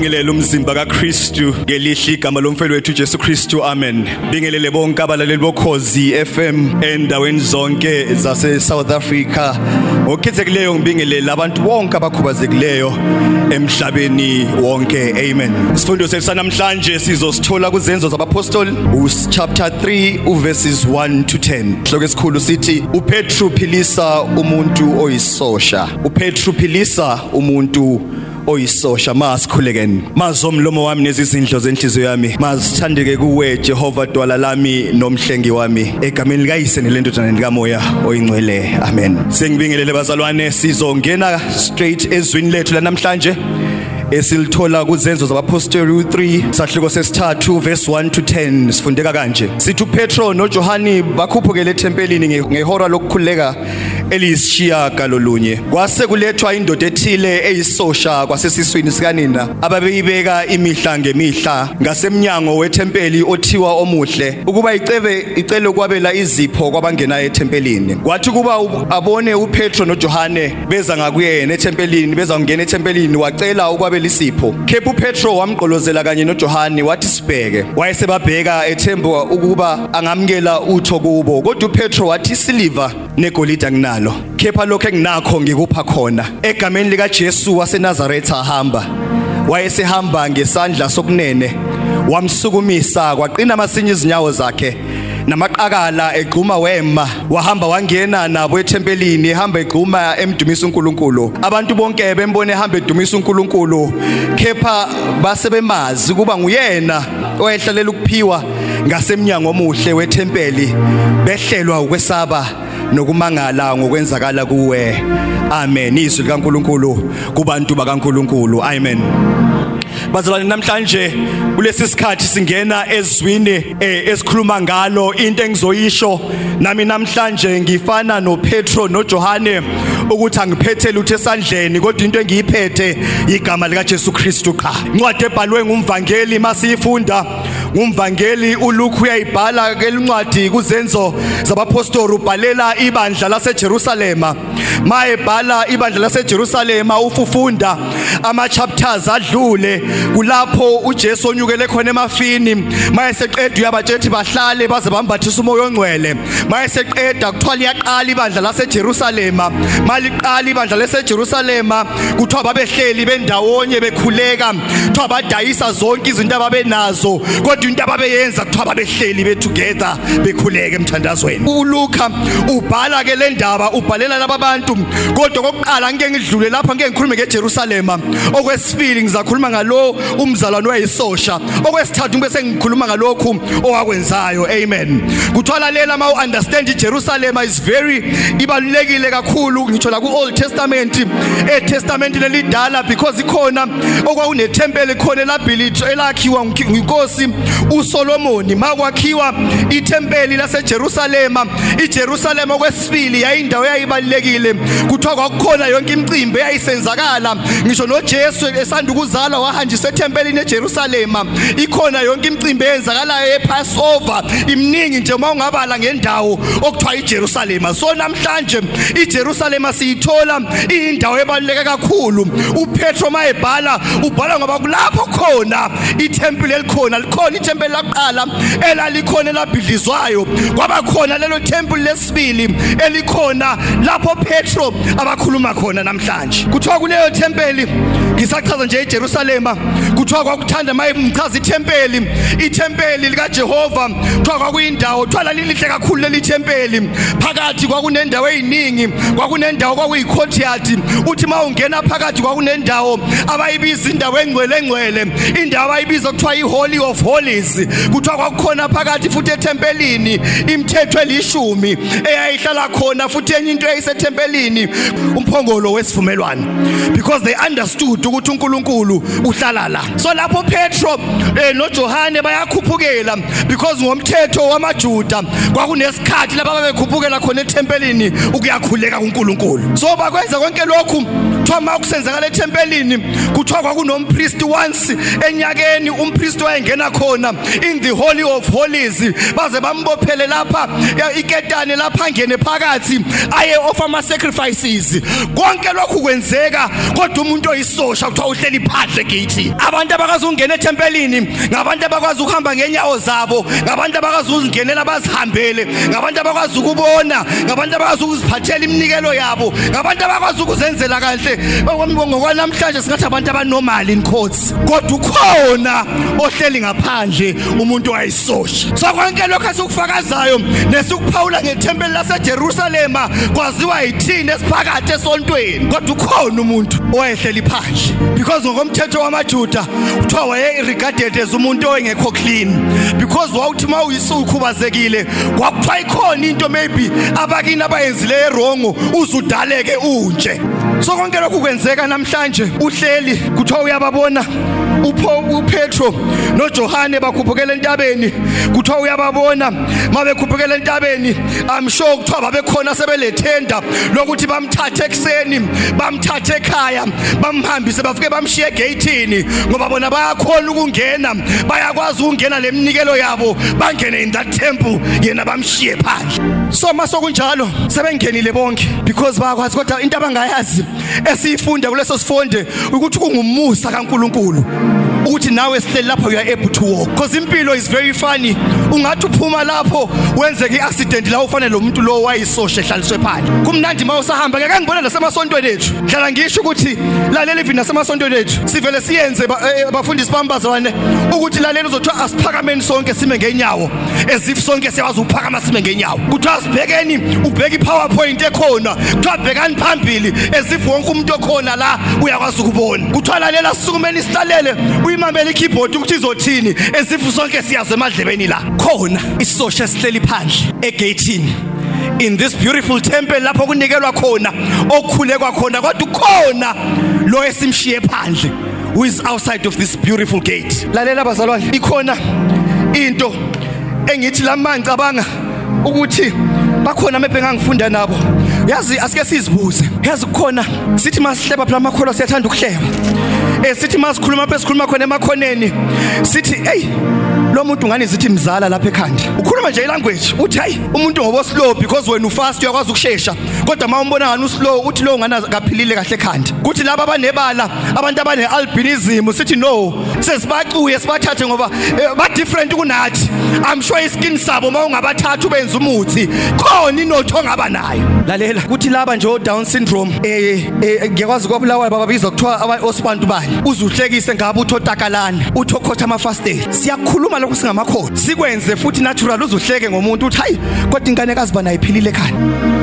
Ngibingelele umzimba kaKristu ngelihle igama lomfelo wethu Jesu Kristu amen. Bingelele bonke abalaleli bokhozi FM endaweni zonke zase South Africa. Ngokhethekileyo ngibingelele abantu bonke abakhubazekileyo emhlabeni wonke amen. Isifundo sethu namhlanje sizosithola kuzenzo zabapostoli chapter 3 uverses 1 to 10. Hloko esikhulu sithi uPetru philisa umuntu oyisosha. uPetru philisa umuntu oyisosha masikhulekeni mazomlomo wami nezizindlo zenhliziyo yami. Mazithandeke kuwe Jehova dwala lami nomhlengi wami. Egameni likayise nelendodana likamoya oyingcwele. Amen. Sengibingelele bazalwane sizongena straight ezwini lethu lanamhlanje esilithola kuzenzo zabapostoli 3 sahluko sesithathu verse 1 to 10 sifundeka kanje. Sithi uPetro noJohani bakhuphukele etempelini ngehora lokukhuleka eliyisishiya galolunye kwase kulethwa indoda ethile eyisosha kwasesiswini sikanina ababeyibeka imihla ngemihla ngasemnyango wethempeli othiwa omuhle. Ukuba icebe icele ukwabela izipho kwabangena ethempelini. Kwathi kuba abone uPetro noJohane beza ngakuyena ethempelini beza ngena ethempelini wacela ukwabela isipho. Kepha uPetro wamgqolozela kanye noJohane wathi sibheke. Wayesebabheka ethemba ukuba angamkela utho kubo kodwa uPetro wathi siliva negolide anginalo. Kepha lokho enginakho ngikupha khona. Egameni lika Jesu waseNazaretha ahamba. Wayesehamba ngesandla sokunene. Wamsukumisa kwaqina amasinye izinyawo zakhe. Namaqakala egquma wema. Wahamba wangena nabo ethempelini ehamba egquma emdumisa uNkulunkulu. Abantu bonke bembone ehamba edumisa uNkulunkulu. Kepha basebemazi kuba nguyena oyehlalela ukuphiwa ngasemnyango omuhle wethempeli behlelwa ukwesaba. Nokumangala ngokwenzakala kuwe. Amen. Izwi likaNkuluNkulu kubantu bakaNkuluNkulu. Amen. Bazalwane namhlanje kulesi sikhathi singena ezwini eh, esikhuluma ngalo into engizoyisho. Nami namhlanje ngifana noPetro noJohane ukuthi angiphethe lutho esandleni kodwa into engiyiphethe igama lika Jesu Kristu cha incwadi ebhalwe ngumvangeli masiyifunda. Ngumvangeli uLuke uyayibhala ke incwadi kuzenzo zabapostoli ubhalela ibandla laseJerusalema. Mayebhala ibandla laseJerusalema ufufunda ama chapters adlule kulapho uJesu onyukele khona emafini. Mayeseqeda uyabatshethi bahlale baze bambathisa umoya ongcwele. Mayeseqeda kuthwala iyaqala ibandla laseJerusalema. Maliqala ibandla laseJerusalema kuthiwa babehleli bendawonye bekhuleka. Kuthiwa badayisa zonke izinto ababenazo. Kodwa into ababeyenza kuthiwa babehleli be together bekhuleka emthandazweni. uLuka ubhala ke le ndaba ubhalela laba bantu. Kodwa kokuqala ngeke ngidlule lapha ngeke ngikhulume ngeJerusalema. Okwesibili ngizakhuluma ngalo umzalwane wayisosha okwesithathu bese ngikhuluma ngalokhu owakwenzayo. Amen. Kuthwala lela ma understand iJerusalem is very ibalulekile kakhulu ngitsho la ku Old Testament. E Testament lelidala because ikhona okwakune temple khona elabhilitho elakhiwa inkosi uSolomon makwakhiwa itempeli laseJerusalem. iJerusalem okwesibili yayindawo yayibalekile kuthiwa kwakukhona yonke imicimbi eyayisenzakala. Ngisho noJesu esanda ukuzalwa wahanjiswa ethempelini eJerusalem. Ikhona yonke imicimbi eyenzakalayo ePassover. Imningi nje uma ungabala ngendawo okuthiwa iJerusalem. So namhlanje iJerusalem siyithola indawo ebaluleke kakhulu. uPetro mayebhala ubhala ngoba kulapho khona ithempeli elikhona likhona ithempeli laqala elalikhona elabhidlizwayo. Kwaba khona lelo thempeli lesibili elikhona lapho Petro abakhuluma khona namhlanje. Kuthiwa kuleyo thempeli ngisachaza nje eJerusalem kuthiwa kwakuthanda maye mchaza ithempeli ithempeli lika Jehova kuthiwa kwakuyindawo thwala lilihle kakhulu leli thempeli. Phakathi kwakunendawo eziningi kwakunendawo kwakuyicourtyard uthi mawungena phakathi kwakunendawo abayibiza indawo engcwele engcwele indawo abayibiza kuthiwa iholy of holies kuthiwa kwakukhona phakathi futhi ethempelini imithetho elishumi eyayihlala khona futhi enye into eyisethempelini umphongolo wesivumelwano. Because they understood ukuthi uNkulunkulu uhlala la. So lapho Petro eh, noJohane bayakhuphukela because ngomthetho wamaJuda kwakunesikhathi lapho babekhuphukela khona ethempelini ukuyakhuleka kuNkulunkulu. So bakwenza konke lokhu. Kuthiwa ma kusenzakala ethempelini kuthiwa kwakunompriest once enyakeni umpriest wayengena khona khona in the holy of holies. Baze bambophele lapha ya, iketane lapha angene phakathi aye offer ama sacrifices konke lokhu kwenzeka kodwa umuntu oyisosha kuthiwa uhleli phandle githi abantu abakazi ukungena ethempelini ngabantu abakwazi ukuhamba ngenyawo zabo ngabantu abakwazi ukuzingenela bazihambele ngabantu abakwazi ukubona ngabantu abakwazi ukuziphathela iminikelo yabo ngabantu abakwazi ukuzenzela kahle. Ngokwanamhlanje singathi abantu abanormal in courts kodwa ukhona ohleli ngaphandle umuntu wayisosha so konke lokho esikufakazayo nesikuphawula ngethempeli laseJerusalema kwaziwa yithini esiphakathi esontweni. Kodwa ukhona umuntu owayehleli phandle. Because ngokomthetho wamaJuda kuthiwa waye regarded as umuntu ongekho clean. Because wawuthi mawuyisukhubazekile kwakuthiwa ikhona into maybe abakini abayenzile wrong uzudaleke unje. So konke lokhu kwenzeka namhlanje uhleli kuthiwa uyababona. upho uPetro noJohane bakhuphukela entabeni. Kuthiwa uyababona mabekhuphukela entabeni i'm sure kuthiwa babekhona sebelethenda lokuthi bamthathe ekseni bamthathe ekhaya bamhambise bafike bamshiye egateini ngoba bona bayakhona ukungena bayakwazi ukungena leminikelo yabo bangene in that temple yena bamshiye phandle. So masokunjalo sebengenile bonke because bayakwazi kodwa into abangayazi esiyifunda kuleso sifonde ukuthi kungumusa kaNkuluNkulu. Ukuthi nawe sihleli lapha you are able to walk. Because impilo is very funny. Ungathi uphuma lapho wenzeke iaccident la ufanele lo muntu lo wayisosha ehlaliswe phandle kumnandi mawusahamba ngeke ngibona nasemasontweni ethu. Hlala ngisho ukuthi lalela even nasemasontweni ethu sivele siyenze abafundisi bambazwane ukuthi lalela uzothiwa asiphakameni sonke sime ngenyawo as if sonke siyawazi ukuphakama sime ngenyawo kuthiwa sibhekeni ubheka ipowerpoint ekhona kuthiwa bhekani phambili as if wonke umuntu okhona la uyakwazi ukubona. Kuthiwa lalela sisukumeni silalele uyimambela ikeyboard ukuthi izothini as if sonke siyazwe emadlebeni la. Khona isosha sihleli phandle egateini in this beautiful temple lapho kunikelwa khona okukhulekwa khona kodwa ukhona lo esimshiye phandle who is outside of this beautiful gate. Lalela bazalwane. Ikhona into engithi lamanzi abanga ukuthi bakhona mephe ngangifunda nabo. Yazi asike sizibuze. Yazi kukhona sithi masihleba phela amakhola siyathanda ukuhleba. Eh sithi masikhuluma phe sikhuluma khona emakhoneni. Sithi hey lo muntu ngani zithi mzala lapha ekhanda ukhuluma nje ilanguage uthi hayi umuntu ngobo slow because wena ufast uyakwazi ukusheshsha kodwa uma umbona ngani uslow uthi lo ngana kaphilile kahle ekhanda kuthi laba abanebala abantu abane albinism sithi no sesibacuye sibathathe ngoba eh, ba different kunathi. I'm sure iskin sabo mawungabathatha ubenza umuthi khona inotho ongaba nayo. Lalela kuthi laba nje o down syndrome eh eh, ngiyakwazi kwabulawayo bababiza kuthiwa aba osibantu bani? Uzuhlekise ngabe uthotakalana uthokotha amafasteli siyakhuluma lokhu singamakhono sikwenze futhi natural uzuhleke ngomuntu uthi hayi kodwa ingane kaziba nayiphilile ekhaya.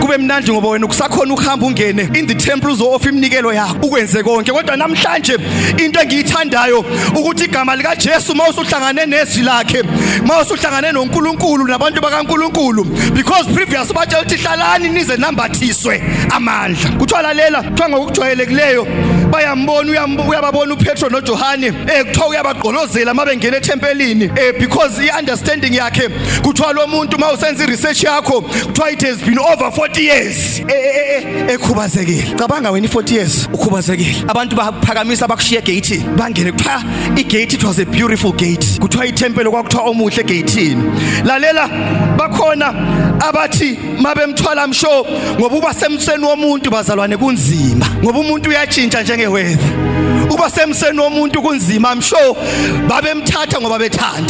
Kube mnandi ngoba wena ukusakhona ukuhamba ungene in the temple uzo offer iminikelo yakho ukwenze konke. Kodwa namhlanje into engiyithandayo ukuthi igama lika Jesu mawusuhlangane nezwi lakhe mawusuhlangane noNkulunkulu nabantu bakaNkulunkulu because previous bathe uthi hlalani nize nambathiswe amandla. Kuthiwa lalela kuthiwa ngokujwayelekileyo bayambona uyababona uPetro noJohane eh kuthiwa uyabagqolozela mabengena ethempelini eh because iunderstanding yakhe kuthiwa lo muntu mawusenza iresearch yakho kuthiwa it has been over 40 years. Ekhubazekile. Cabanga wena i40 years. Ukhubazekile. Abantu baphakamisa bakushiya gate bangene kuthiwa igate it was a beautiful gate. Kuthiwa itempele kwakuthiwa omuhle gateini. Lalela bakhona abathi mabemthwala msho ngoba uba semseni womuntu bazalwane kunzima. Ngoba umuntu uyatshintsha njengeweather. Uba semseni womuntu kunzima i'm sure babemthatha ngoba bethanda.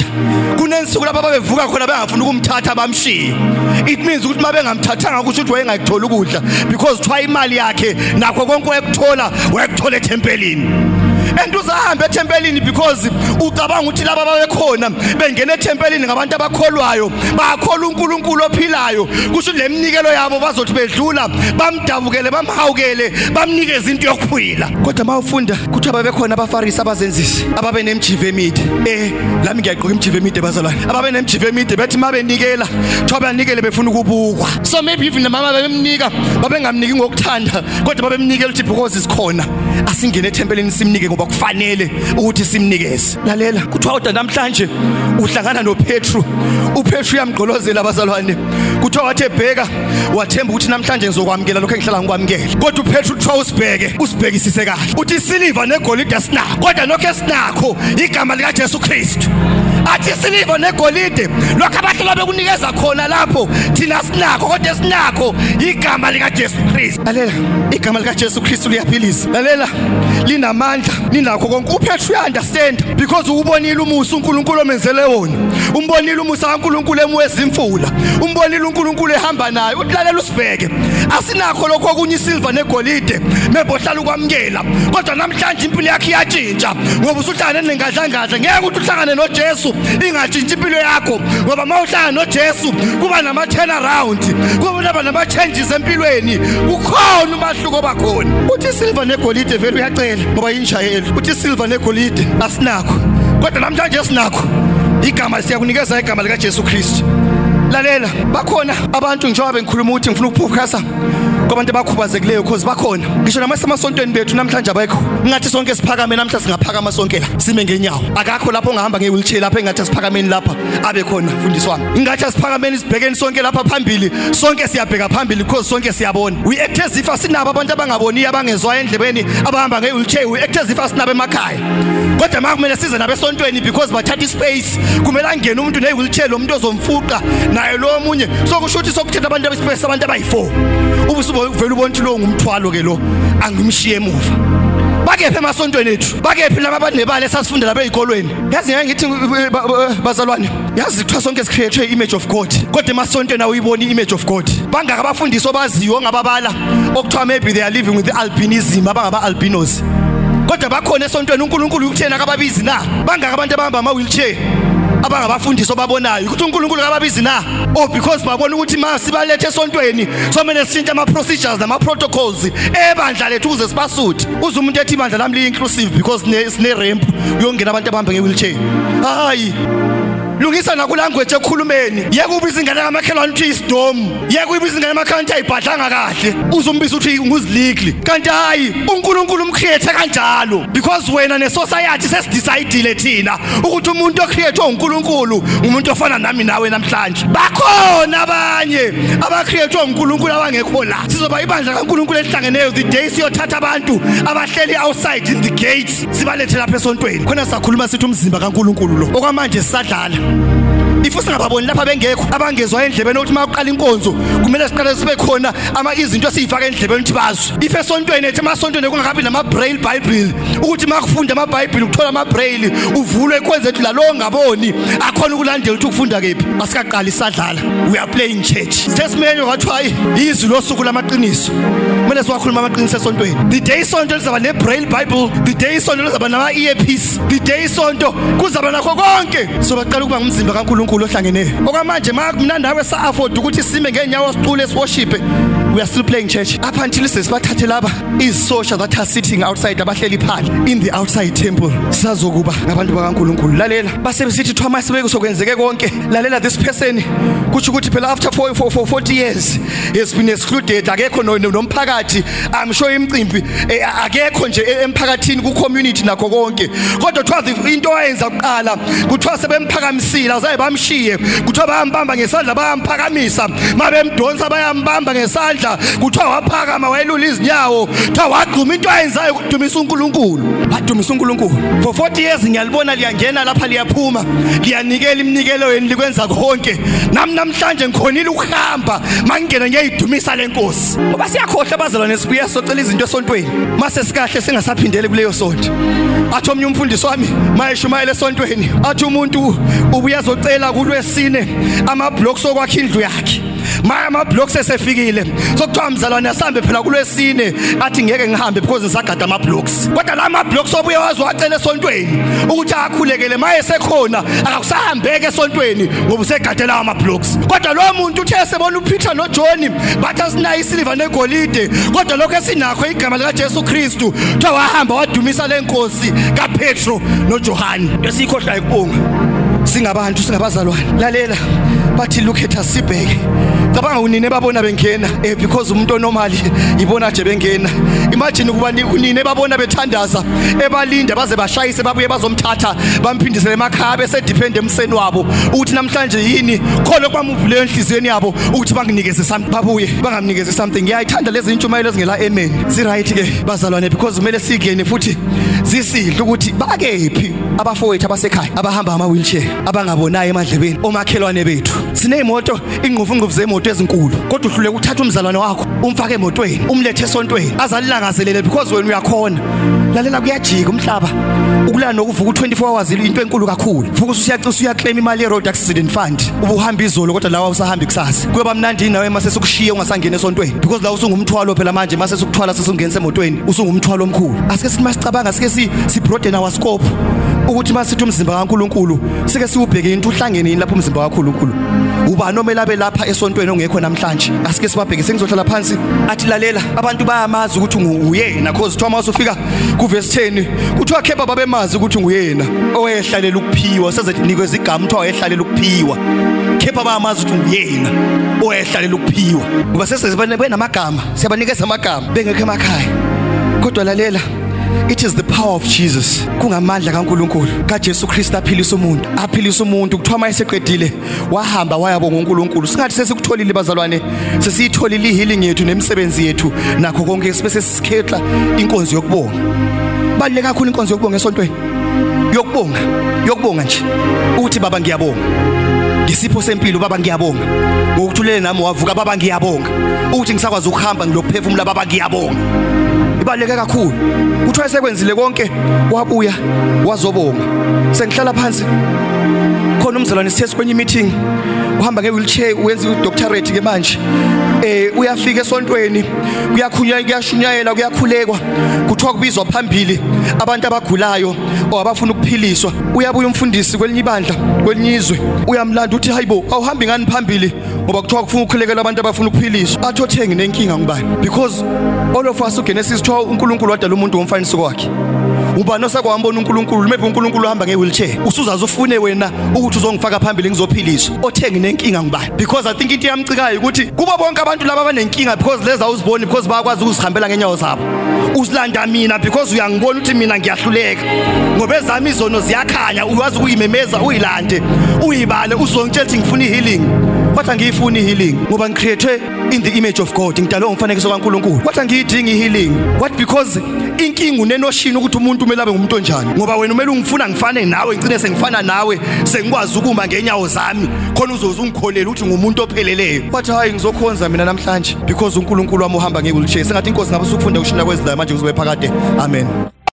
Kunensuku lapho babevuka khona bengafuna ukumthatha bamshiye. It means ukuthi mabengamthathanga kusho ukuthi wayengayithola ukudla because thwa imali yakhe nakho konke wayekuthola wayekuthola ethempelini. And uzahamba ethempelini because ucabanga ukuthi laba babekhona bengena ethempelini ngabantu abakholwayo bakholwa uNkulunkulu ophilayo. Kusho leminikelo yabo bazothi bedlula bamdabukele bamhawukele bamnikeza into yokuphila. Kodwa mawufunda kuthi ababekhona abafarisi abazenzisi ababe nemjive emide eh lami ngiyaqoka imjive emide bazalwane. Ababe nemjive emide bethi mabenikela thoba banikele befuna ukubukwa. So maybe even mama bemnika babengamniki ngokuthanda kodwa babemnikela ukuthi because isikhona asingene ethempelini simnike ngoba kufanele ukuthi simnikeze. Lalela kuthiwa kodwa namhlanje uhlangana noPetru. uPetru uyamgqolozela abazalwane. Kuthiwa wathi ebheka wathemba ukuthi namhlanje ngizokwamukela lokho engihlala ngikwamukela kodwa uPetru kuthiwa usibheke usibhekisise kahle. Uthi isiliva negolide asinakho kodwa lokho esinakho igama lika Jesu Kristu athi siliva negolide. Lokho abahlala bekunikeza khona lapho thina sinakho kodwa sinakho igama lika Jesu Kristu. Lalela igama lika Jesu Kristu liyaphilisa. Lalela linamandla linakho konke. uPetru uyaunderstand because ubonile umusa uNkulunkulu omenzele wona. Umbonile umusa kaNkulunkulu emweza imfula. Umbonile uNkulunkulu ehamba naye utlalela usibheke. Asinakho lokho okunye isilver negolide mebohlala ukwamkela kodwa namhlanje impilo yakhe iyatshintsha ngoba usuhlangane nengadlangadla. Ngeke ukuthi uhlangane noJesu. Ingatshintshi impilo yakho ngoba mawuhlangana noJesu kuba nama turnaround kuba nama changes empilweni ukhona umahluko bakhona. Uthi silver negolide vele uyacela ngoba injayelo uthi silver negolide asinakho kodwa namhlanje sinakho igama siyakunikeza igama lika Jesu Kristu. Lalela bakhona abantu njengoba bengikhuluma ukuthi ngifuna ukuphukhasa kwabantu abakhubazekileyo cause bakhona. Ngisho namasemasontweni bethu namhlanje abekho. Ngathi sonke siphakame namhlanje singaphakama sonke la sime ngenyawo. Akakho lapho ongahamba ngewheelchair lapha engathi siphakameni lapha abe khona mfundisi wami ingathi siphakameni sibhekeni sonke lapha phambili. Sonke siyabheka phambili because sonke siyabona. We act as if asinabo abantu abangaboniyo abangezwa endlebeni abahamba ngewheelchair. We act as if asinabo emakhaya. Kodwa manje kumele size nabesontweni because bathatha ispace kumele angene umuntu ne-wheelchair lo muntu ozomfuqa naye lo omunye. Sokusho ukuthi sokuthetha abantu abespace abantu abayi-4 ubusuvele ubona ukuthi lo ngumthwalo ke lo angimshiye emuva. Bakephi emasontweni ethu? Bakephi laba abanebala esasifunda lapha ezikolweni? Yazi ngeke ngithi bazalwane yazi kuthiwa sonke sicreate image of God. Kodwa emasontweni awuyiboni image of God. Bangaka abafundisi obaziyo ongababala okuthiwa maybe they are living with albinism abangaba albinos kodwa bakhona esontweni uNkulunkulu ukuthena kababizi na? Bangaka abantu abahamba ama wheelchair abangabafundisi obabonayo. Ukuthi uNkulunkulu kababizi na? Oh because babona ukuthi masi balethe esontweni somele sishintshe ama procedures nama protocols. Ebandla lethu ukuze sibasuthi. Uze umuntu ethi ibandla lami li inclusive because sine ramp uyongena abantu abahamba nge wheelchair hayi. Lungisa nakulanguage ekhulumeni. Yeke ubiza ingane kamakhelwane uthi isidom yeke ubiza ingane emakhaya ayibhadlanga kahle. Uzumbiza uthi nguziligli kanti hayi uNkulunkulu umcreate kanjalo. Because wena nesociety sesidecide thina ukuthi umuntu ocreate uNkulunkulu umuntu ofana nami nawe namhlanje. Bakhona abanye abacreate uNkulunkulu abangekho la. Sizoba ibandla kaNkulunkulu elihlangeneyo. The day siyothatha abantu abahleli outside in the gates sibalethe lapha esontweni. Khona sakhuluma sithi umzimba kaNkulunkulu lo. Okwamanje sisadlala. Thank you. Ifu singababoni lapha bengekho abangezwa endlebeni ukuthi maqala inkonzo kumele siqale sibe khona ama izinto esizifaka endlebeni ukuthi bazwe. Ife esontweni ethi emasontweni kungabi nama braille bible ukuthi makufunda ama bible ukuthola ama braille uvulwe kwenze ukuthi la lo ngaboni akhona ukulandela ukuthi ukufunda kephi. Asikaqali isadlala we are playing church. Sesimele kwathiwa izwi losuku lamaqiniso. Kumele siwakhuluma amaqiniso esontweni. The day isonto lizaba ne braille bible the day isonto lizaba nama earpiece the day isonto kuzaba nakho konke. So baqala ukuba ngumzimba kaNkulunkulu. uNkulunkulu ohlangeneyo okwamanje mina nawe sa afford ukuthi sime ngenyawo sicule siworship we are still playing church. Up until sesibathathe laba is social that are sitting outside abahleli phandle. In the outside temple sazokuba ngabantu bakaNkulunkulu. Lalela. Basebesithi thwa masibeke sokwenzeke konke. Lalela this person. Kuthi ukuthi phela after for, for, for 40 years has been excluded. Akekho nomphakathi. I'm sure imicimbi eh, akekho nje emphakathini ku community nakho konke. Kodwa thwa into ayenza kuqala kuthiwa sebemphakamisile azaye bamshiye. Kuthiwa bayambamba ngesandla bayamphakamisa mabemdonsa bayambamba ngesandla. Kuthiwa waphakama wayelula izinyawo kuthiwa wagquma into ayenzayo ukudumisa uNkulunkulu. Badumisa uNkulunkulu. For 40 years ngiyalibona liyangena lapha liyaphuma liyanikela iminikelo yenu likwenza konke. Nami namhlanje ngikhonile ukuhamba mangingena ngiyayidumisa lenkosi ngoba siyakhohle abazalwane sibuya socela izinto esontweni. Mase sikahle singasaphindele kuleyo sonto. Athi omnye umfundisi wami mayeshumayela esontweni athi umuntu ubuya azocela kulwesine ama blocks okwakha indlu yakhe. Maya ama blocks esefikile sokuthiwa mzalwane asambe phela kulwesine. Athi ngeke ngihambe because ngisagada ama blocks kodwa la ama blocks obuye wazwacela esontweni ukuthi akhulekele. Maye sekhona akakusahambeke esontweni ngoba usegadela ama blocks kodwa lo muntu uthe sebona uPeter noJohn bathi asinayo isilver negolide. Kodwa lokho esinakho igama lika Jesu Kristu kuthiwa wahamba wadumisa lenkosi kaPetro noJohn esikhohlwa ikubonga singabantu singabazalwane. Lalela bathi look at us sibheke. Cabanga unine babona bengena eh because umuntu onormal ibona nje bengena. Imagine ukuba ni- unine babona bethandaza ebalinda baze bashayise babuye bazomthatha bamphindisele emakhaya bese depend emseni wabo. Ukuthi namhlanje yini? Khona kwamuvule enhliziyweni yabo ukuthi banginikeze something babuye bangamnikeze something. Ngiyayithanda lezi intshumayelo ezingela amen. Zi right ke bazalwane because kumele sigene futhi zisihle ukuthi bakephi abafowethu abasekhaya abahamba ama wheelchair abangabonayo emadlebeni omakhelwane bethu. Sineyimoto ingquvu zemoto ezinkulu. Kodwa uhluleka ukuthatha umzalwane wakho umfake emotweni umlethe esontweni azalilangazelele because wena uyakhona. Lalela kuyajika umhlaba. Ukulana nokuvuka u24 hours into enkulu kakhulu. Vuka usuyacisa usuyaclaim imali ye road accident fund. Ubuhamba izolo kodwa lawa usahamba ikusasa kuyoba mnandi nawe mase sikushiye ungasangena esontweni. Because la usungumthwalo phela manje mase sikuthwala sesungena emotweni usungumthwalo omkhulu. Asike sithi masicabanga sike si sibroaden our scope ukuthi masithi umzimba kaNkuluNkulu sike siubheke into uhlangene yini lapho umzimba kaNkuluNkulu. Uba nomela belaphha esontweni ongekho namhlanje. Asike sibabheke sengizohlala phansi. Athi lalela abantu bayamazi ukuthi unguyena cause kuthiwa masufika kuverse 10 kuthiwa khepha babemazi ukuthi unguyena owehlalela ukuphiwa sezethi nikwe igama kuthiwa wayehlalela ukuphiwa. Khepha bayamazi ukuthi unguyena owehlalela ukuphiwa ngoba sesezibane benamagama siyabanikeza amagama bengekho emakhaya. Kodwa lalela It is the power of Jesus. Kungamandla kaNkuluNkulu. kaJesu Kristu aphilisa umuntu. Aphilisa umuntu. Kuthiwa mayeseqedile wahamba wayabonga uNkulunkulu. Singathi sesikutholile bazalwane. Sesiyitholile ihealing yethu nemisebenzi yethu. Nakho konke sibese sisikhetla inkonzo yokubonga. Baleke kakhulu inkonzo yokubonga esontweni. Yokubonga. Yokubonga nje. Uthi baba ngiyabonga. Ngisipho sempilo baba ngiyabonga. Ngokuthulele nami wavuka baba ngiyabonga. Uthi ngisakwazi ukuhamba ngilokuphefumula baba ngiyabonga. Ibaleke kakhulu. Kuthiwa sekwenzile konke wabuya wazobonga. Sengihlala phansi. Khona umzalwane sithe kwenye meeting uhamba ngewheelchair uyenza udoctorate ke manje. Eh uyafika esontweni kuyakhunywa kuyashunyayela kuyakhulekwa kuthiwa kubizwa phambili abantu abagulayo abafuna ukuphiliswa. Uyabuya umfundisi kwelinye ibandla kwelinye izwe uyamlanda uthi hayibo awuhambi ngani phambili? Ngoba kuthiwa kufuna ukukhulekela abantu abafuna ukuphiliswa. Athi othengi nenkinga ngubani? Because all of us ugenesis kuthiwa uNkulunkulu wadala umuntu ngomfaniso wakhe. Ubani osakwambona uNkulunkulu? Maybe uNkulunkulu uhamba ngewheelchair. Usuzaze ufune wena ukuthi uzongifaka phambili ngizophiliswa othengi nenkinga ngubani because i think into yamcikayo ukuthi kuba bonke abantu laba abanenkinga because leza uziboni because bayakwazi ukuzihambela ngenyawo zabo. Uzilanda mina because uyangibona ukuthi mina ngiyahluleka. Ngoba ezami izono ziyakhanya uyazi ukuyimemeza uyilande uyibale uzongitshela ukuthi ngifuna ihealing. Kodwa ngiyifuna ihealing ngoba ngicreated in the image of God ngidalwe umfanekiso kaNkuluNkulu. Kodwa ngiyidinga ihealing what? Because inkinga unenoshini ukuthi umuntu kumele abe ngumuntu onjani. Ngoba wena umele ungifuna ngifane nawe ngicine sengifana nawe sengikwazi ukuma ngenyawo zami. Khona uzoze ungikholele ukuthi ngumuntu opheleleyo. Bathi hayi ngizokhonza mina namhlanje. Because uNkulunkulu wami uhamba ngewheelchair. Sengathi inkosi ngabe usukufunda ushina kwezidayo manje kuzobe phakade. Amen.